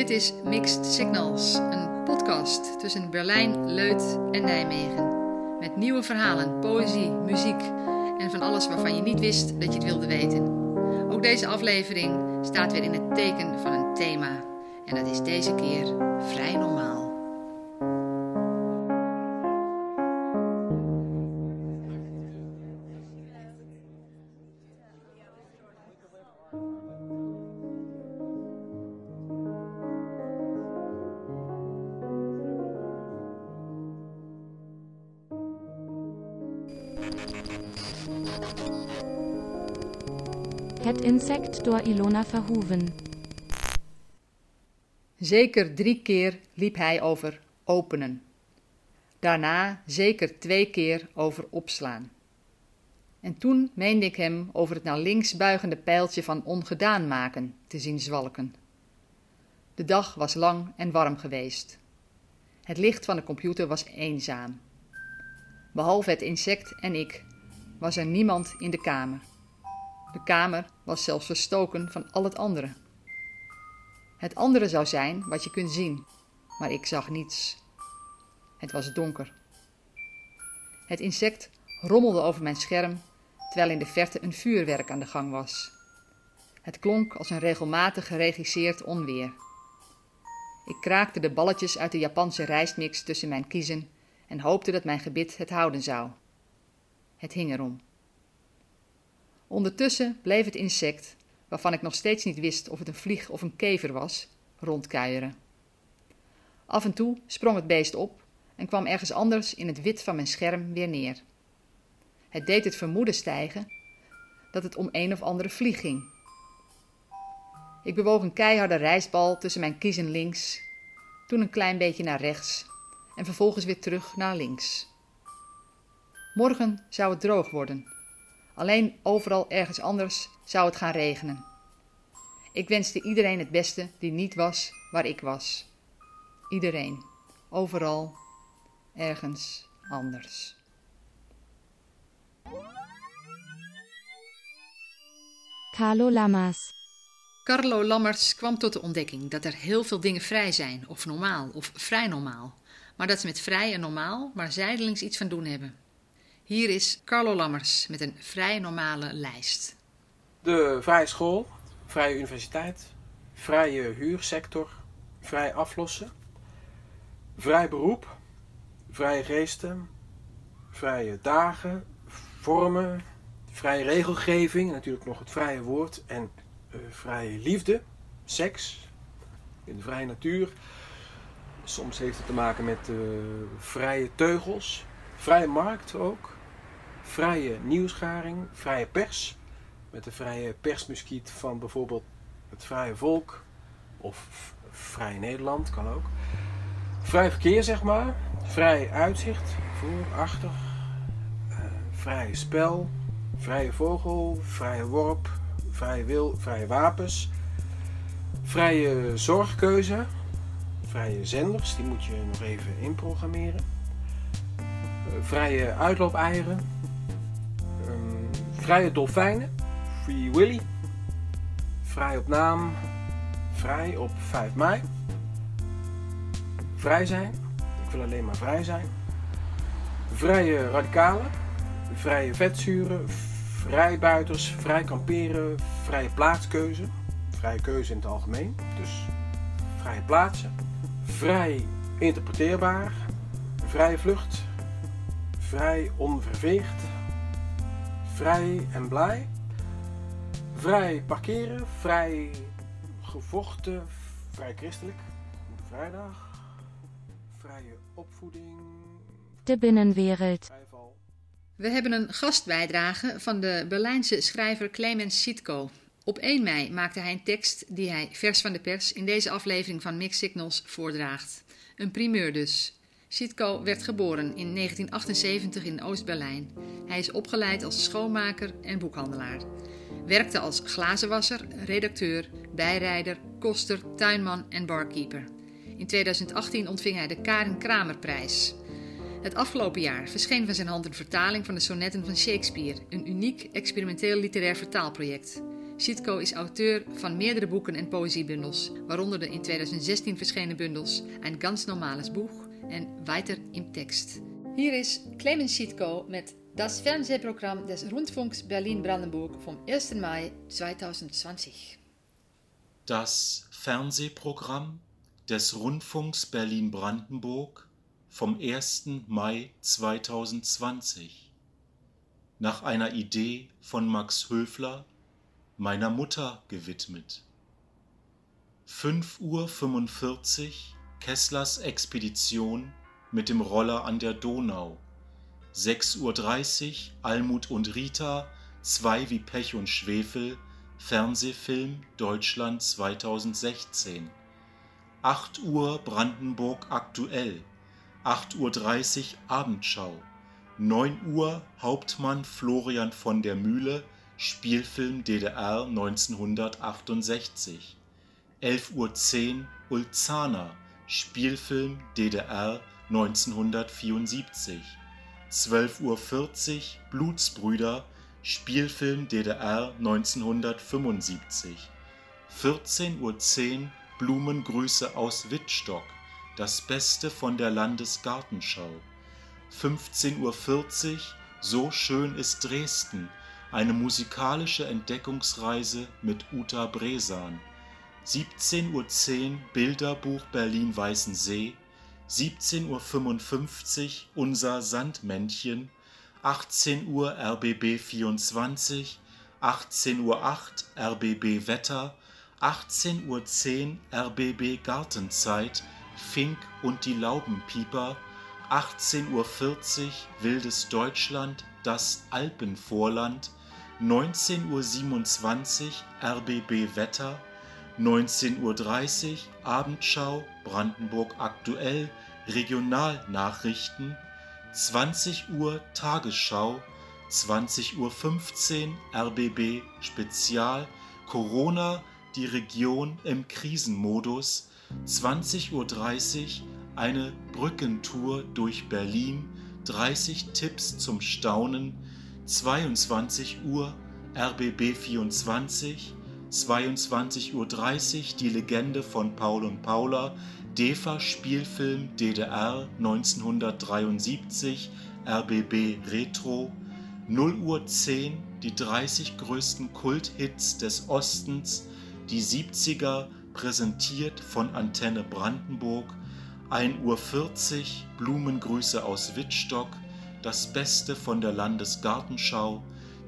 Dit is Mixed Signals, een podcast tussen Berlijn, Leut en Nijmegen. Met nieuwe verhalen, poëzie, muziek en van alles waarvan je niet wist dat je het wilde weten. Ook deze aflevering staat weer in het teken van een thema. En dat is deze keer vrij normaal. Het insect door Ilona Verhoeven. Zeker drie keer liep hij over openen. Daarna zeker twee keer over opslaan. En toen meende ik hem over het naar links buigende pijltje van ongedaan maken te zien zwalken. De dag was lang en warm geweest. Het licht van de computer was eenzaam. Behalve het insect en ik was er niemand in de kamer. De kamer was zelfs verstoken van al het andere. Het andere zou zijn wat je kunt zien, maar ik zag niets. Het was donker. Het insect rommelde over mijn scherm, terwijl in de verte een vuurwerk aan de gang was. Het klonk als een regelmatig geregisseerd onweer. Ik kraakte de balletjes uit de Japanse rijstmix tussen mijn kiezen en hoopte dat mijn gebit het houden zou. Het hing erom. Ondertussen bleef het insect, waarvan ik nog steeds niet wist of het een vlieg of een kever was, rondkuieren. Af en toe sprong het beest op en kwam ergens anders in het wit van mijn scherm weer neer. Het deed het vermoeden stijgen dat het om een of andere vlieg ging. Ik bewoog een keiharde rijstbal tussen mijn kiezen links, toen een klein beetje naar rechts en vervolgens weer terug naar links. Morgen zou het droog worden Alleen overal ergens anders zou het gaan regenen. Ik wenste iedereen het beste die niet was waar ik was. Iedereen, overal, ergens anders. Carlo Lammers. Carlo Lammers kwam tot de ontdekking dat er heel veel dingen vrij zijn, of normaal, of vrij normaal, maar dat ze met vrij en normaal maar zijdelings iets van doen hebben. Hier is Carlo Lammers met een vrij normale lijst. De vrije school, vrije universiteit, vrije huursector, vrij aflossen, vrij beroep, vrije geesten, vrije dagen, vormen, vrije regelgeving, natuurlijk nog het vrije woord en uh, vrije liefde, seks, in de vrije natuur. Soms heeft het te maken met uh, vrije teugels, vrije markt ook, vrije nieuwsgaring, vrije pers. Met de vrije persmuskiet van bijvoorbeeld het Vrije Volk of Vrij Nederland, kan ook. Vrij verkeer, zeg maar. Vrij uitzicht, voor, achter. Uh, vrije spel, vrije vogel, vrije worp, vrije wil, vrije wapens. Vrije zorgkeuze, vrije zenders, die moet je nog even inprogrammeren. Uh, vrije uitloopeieren, Vrije dolfijnen, Free Willy. Vrij op naam, vrij op 5 mei. Vrij zijn, ik wil alleen maar vrij zijn. Vrije radicalen, vrije vetzuren, vrijbuiters, vrij kamperen, vrije plaatskeuze. Vrije keuze in het algemeen, dus vrije plaatsen. Vrij interpreteerbaar, vrije vlucht, vrij onverveegd, vrij en blij. Vrij parkeren, vrij gevochten, vrij christelijk. Vrijdag, vrije opvoeding. De binnenwereld. We hebben een gastbijdrage van de Berlijnse schrijver Clemens Sitko. Op 1 mei maakte hij een tekst die hij vers van de pers in deze aflevering van Mix Signals voordraagt. Een primeur dus. Sitko werd geboren in 1978 in Oost-Berlijn. Hij is opgeleid als schoonmaker en boekhandelaar. Werkte als glazenwasser, redacteur, bijrijder, koster, tuinman en barkeeper. In 2018 ontving hij de Karin Kramerprijs. Het afgelopen jaar verscheen van zijn hand een vertaling van de sonnetten van Shakespeare, een uniek experimenteel literair vertaalproject. Sitko is auteur van meerdere boeken en poëziebundels, waaronder de in 2016 verschenen bundels Ein ganz normales Buch en Weiter im Text. Hier is Clemens Sitko met Das Fernsehprogramm des Rundfunks Berlin-Brandenburg vom 1. Mai 2020. Das Fernsehprogramm des Rundfunks Berlin-Brandenburg vom 1. Mai 2020 nach einer Idee von Max Höfler meiner Mutter gewidmet. 5.45 Uhr Kesslers Expedition mit dem Roller an der Donau. 6.30 Uhr Almut und Rita, zwei wie Pech und Schwefel, Fernsehfilm Deutschland 2016. 8 Uhr Brandenburg aktuell. 8.30 Uhr Abendschau. 9 Uhr Hauptmann Florian von der Mühle, Spielfilm DDR 1968. 11.10 Uhr Ulzana, Spielfilm DDR 1974. 12.40 Uhr Blutsbrüder, Spielfilm DDR 1975. 14.10 Uhr Blumengrüße aus Wittstock, das Beste von der Landesgartenschau. 15.40 Uhr So schön ist Dresden, eine musikalische Entdeckungsreise mit Uta Bresan. 17.10 Uhr Bilderbuch Berlin-Weißensee. 17.55 Uhr Unser Sandmännchen. 18 Uhr RBB 24. 18.08 Uhr RBB Wetter. 18.10 Uhr RBB Gartenzeit. Fink und die Laubenpieper. 18.40 Uhr Wildes Deutschland, das Alpenvorland. 19.27 Uhr RBB Wetter, 19.30 Uhr Abendschau Brandenburg aktuell, Regionalnachrichten, 20 Uhr Tagesschau, 20.15 Uhr RBB Spezial, Corona, die Region im Krisenmodus, 20.30 Uhr eine Brückentour durch Berlin, 30 Tipps zum Staunen, 22 Uhr RBB 24, 22.30 Uhr die Legende von Paul und Paula, DEFA Spielfilm DDR 1973, RBB Retro, 0 Uhr 10 die 30 größten Kulthits des Ostens, die 70er präsentiert von Antenne Brandenburg, 1.40 Uhr Blumengrüße aus Wittstock, das Beste von der Landesgartenschau,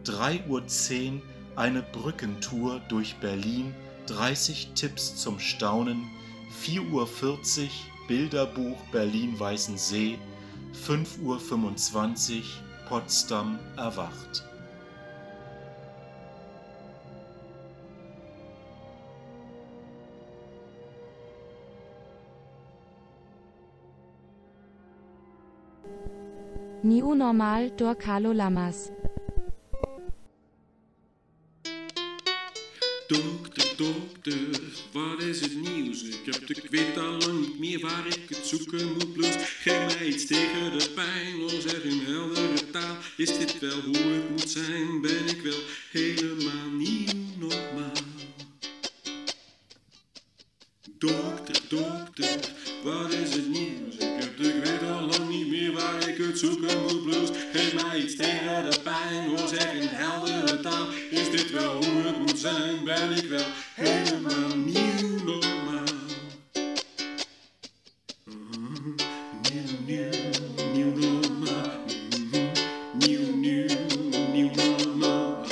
3.10 Uhr eine Brückentour durch Berlin, 30 Tipps zum Staunen, 4.40 Uhr Bilderbuch Berlin-Weißensee, 5.25 Uhr Potsdam erwacht. Nieuw Normal door Carlo Lammers. Dokter, dokter, wat is het nieuws? Ik, heb, weet al lang niet meer waar ik het zoeken moet. Plus, geef mij iets tegen de pijn. Oh, zeg in heldere taal. Is dit wel hoe het moet zijn? Ben ik wel helemaal nieuw Is dit wel hoe het moet zijn? Ben ik wel helemaal nieuw normaal? Mhm. Nieuw, nieuw, nieuw normaal. Mhm. Nieuw, nieuw, nieuw normaal.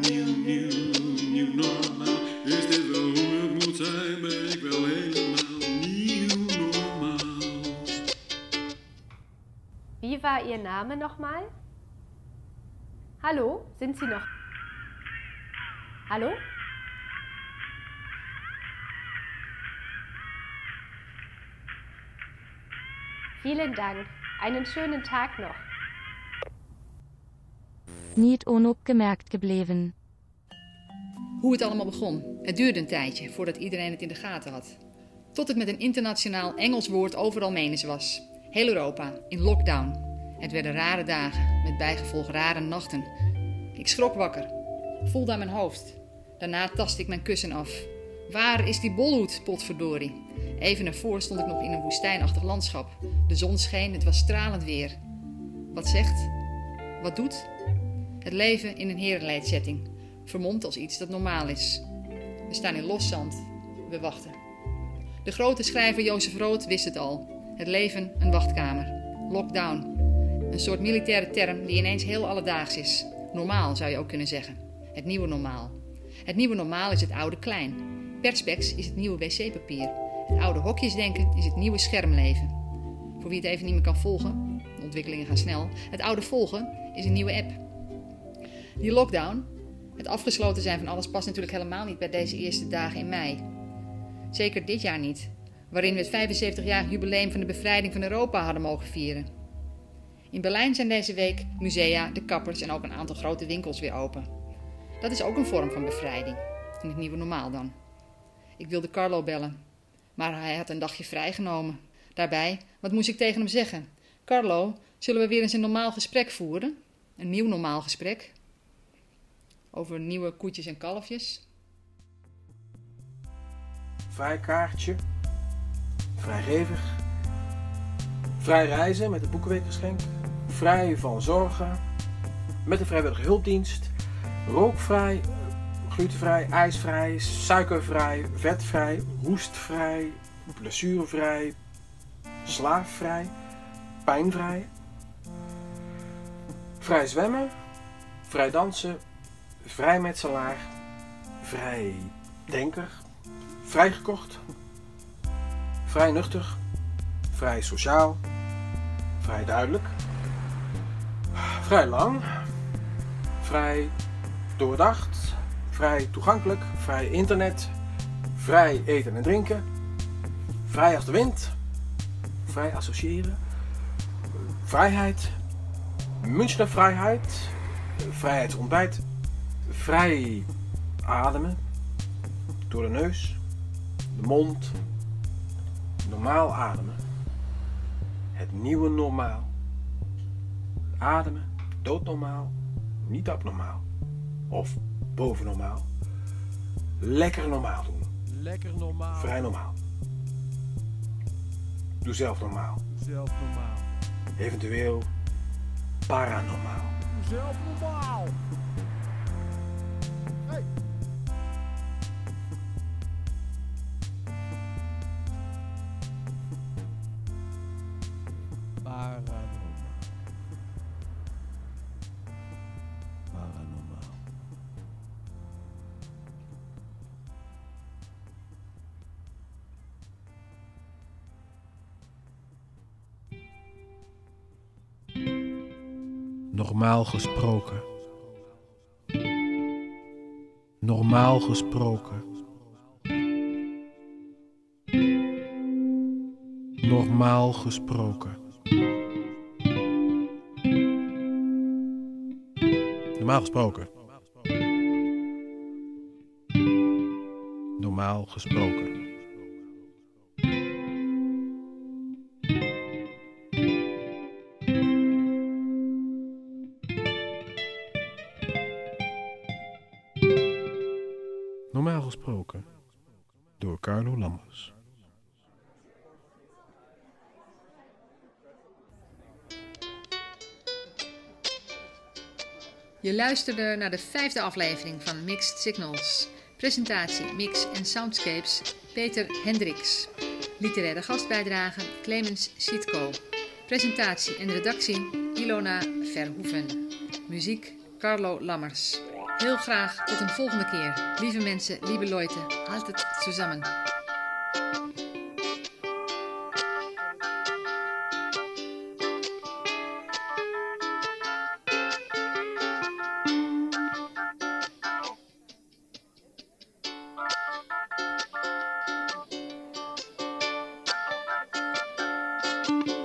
Nieuw, nieuw, nieuw normaal. Is dit wel hoe het moet zijn? Ben ik wel helemaal nieuw normaal? Wie war Ihr Name nochmal? Hallo, sind Sie noch? Hallo? Vielen Dank. Einen schönen Tag noch. Niet onopgemerkt gebleven. Hoe het allemaal begon. Het duurde een tijdje voordat iedereen het in de gaten had. Tot het met een internationaal Engels woord overal menens was. Heel Europa, in lockdown. Het werden rare dagen, met bijgevolg rare nachten. Ik schrok wakker, voelde aan mijn hoofd. Daarna tast ik mijn kussen af. Waar is die bolhoed, potverdorie? Even ervoor stond ik nog in een woestijnachtig landschap. De zon scheen, het was stralend weer. Wat zegt? Wat doet? Het leven in een herenleidsetting, vermomd als iets dat normaal is. We staan in los zand. We wachten. De grote schrijver Jozef Rood wist het al. Het leven een wachtkamer. Lockdown. Een soort militaire term die ineens heel alledaags is. Normaal zou je ook kunnen zeggen. Het nieuwe normaal. Het nieuwe normaal is het oude klein. Perspex is het nieuwe wc-papier. Het oude hokjesdenken is het nieuwe schermleven. Voor wie het even niet meer kan volgen, de ontwikkelingen gaan snel. Het oude volgen is een nieuwe app. Die lockdown, het afgesloten zijn van alles, past natuurlijk helemaal niet bij deze eerste dagen in mei. Zeker dit jaar niet, waarin we het 75-jarig jubileum van de bevrijding van Europa hadden mogen vieren. In Berlijn zijn deze week musea, de kappers en ook een aantal grote winkels weer open. Dat is ook een vorm van bevrijding, in het nieuwe normaal dan. Ik wilde Carlo bellen, maar hij had een dagje vrijgenomen. Daarbij, wat moest ik tegen hem zeggen? Carlo, zullen we weer eens een normaal gesprek voeren? Een nieuw normaal gesprek? Over nieuwe koetjes en kalfjes? Vrij kaartje. Vrijgevig. Vrij reizen met het boekenweekgeschenk. Vrij van zorgen. Met de vrijwillige hulpdienst. Rookvrij. Glutenvrij, ijsvrij, suikervrij, vetvrij, hoestvrij, blessurevrij, slaafvrij, pijnvrij. Vrij zwemmen, vrij dansen, vrijmetselaar, vrij denker, vrijgekocht, vrij nuchter, vrij sociaal, vrij duidelijk, vrij lang, vrij doordacht, vrij toegankelijk, vrij internet, vrij eten en drinken, vrij als de wind, vrij associëren, vrijheid, Münchner vrijheid, vrijheidsontbijt, vrij ademen, door de neus, de mond, normaal ademen, het nieuwe normaal, ademen, doodnormaal, niet abnormaal of bovennormaal, lekker normaal doen, Lekker normaal. vrij normaal. Doe zelf normaal, Zelf normaal. eventueel paranormaal. Zelf normaal. Normaal gesproken. Normaal gesproken. Normaal gesproken. Normaal gesproken. Normaal gesproken. Gesproken. Door Carlo Lammers. Je luisterde naar de vijfde aflevering van Mixed Signals. Presentatie, mix en soundscapes Peter Hendricks. Literaire gastbijdrage Clemens Sietko. Presentatie en redactie Ilona Verhoeven. Muziek Carlo Lammers. Heel graag tot een volgende keer. Lieve mensen, lieve Leute, houd het. Thank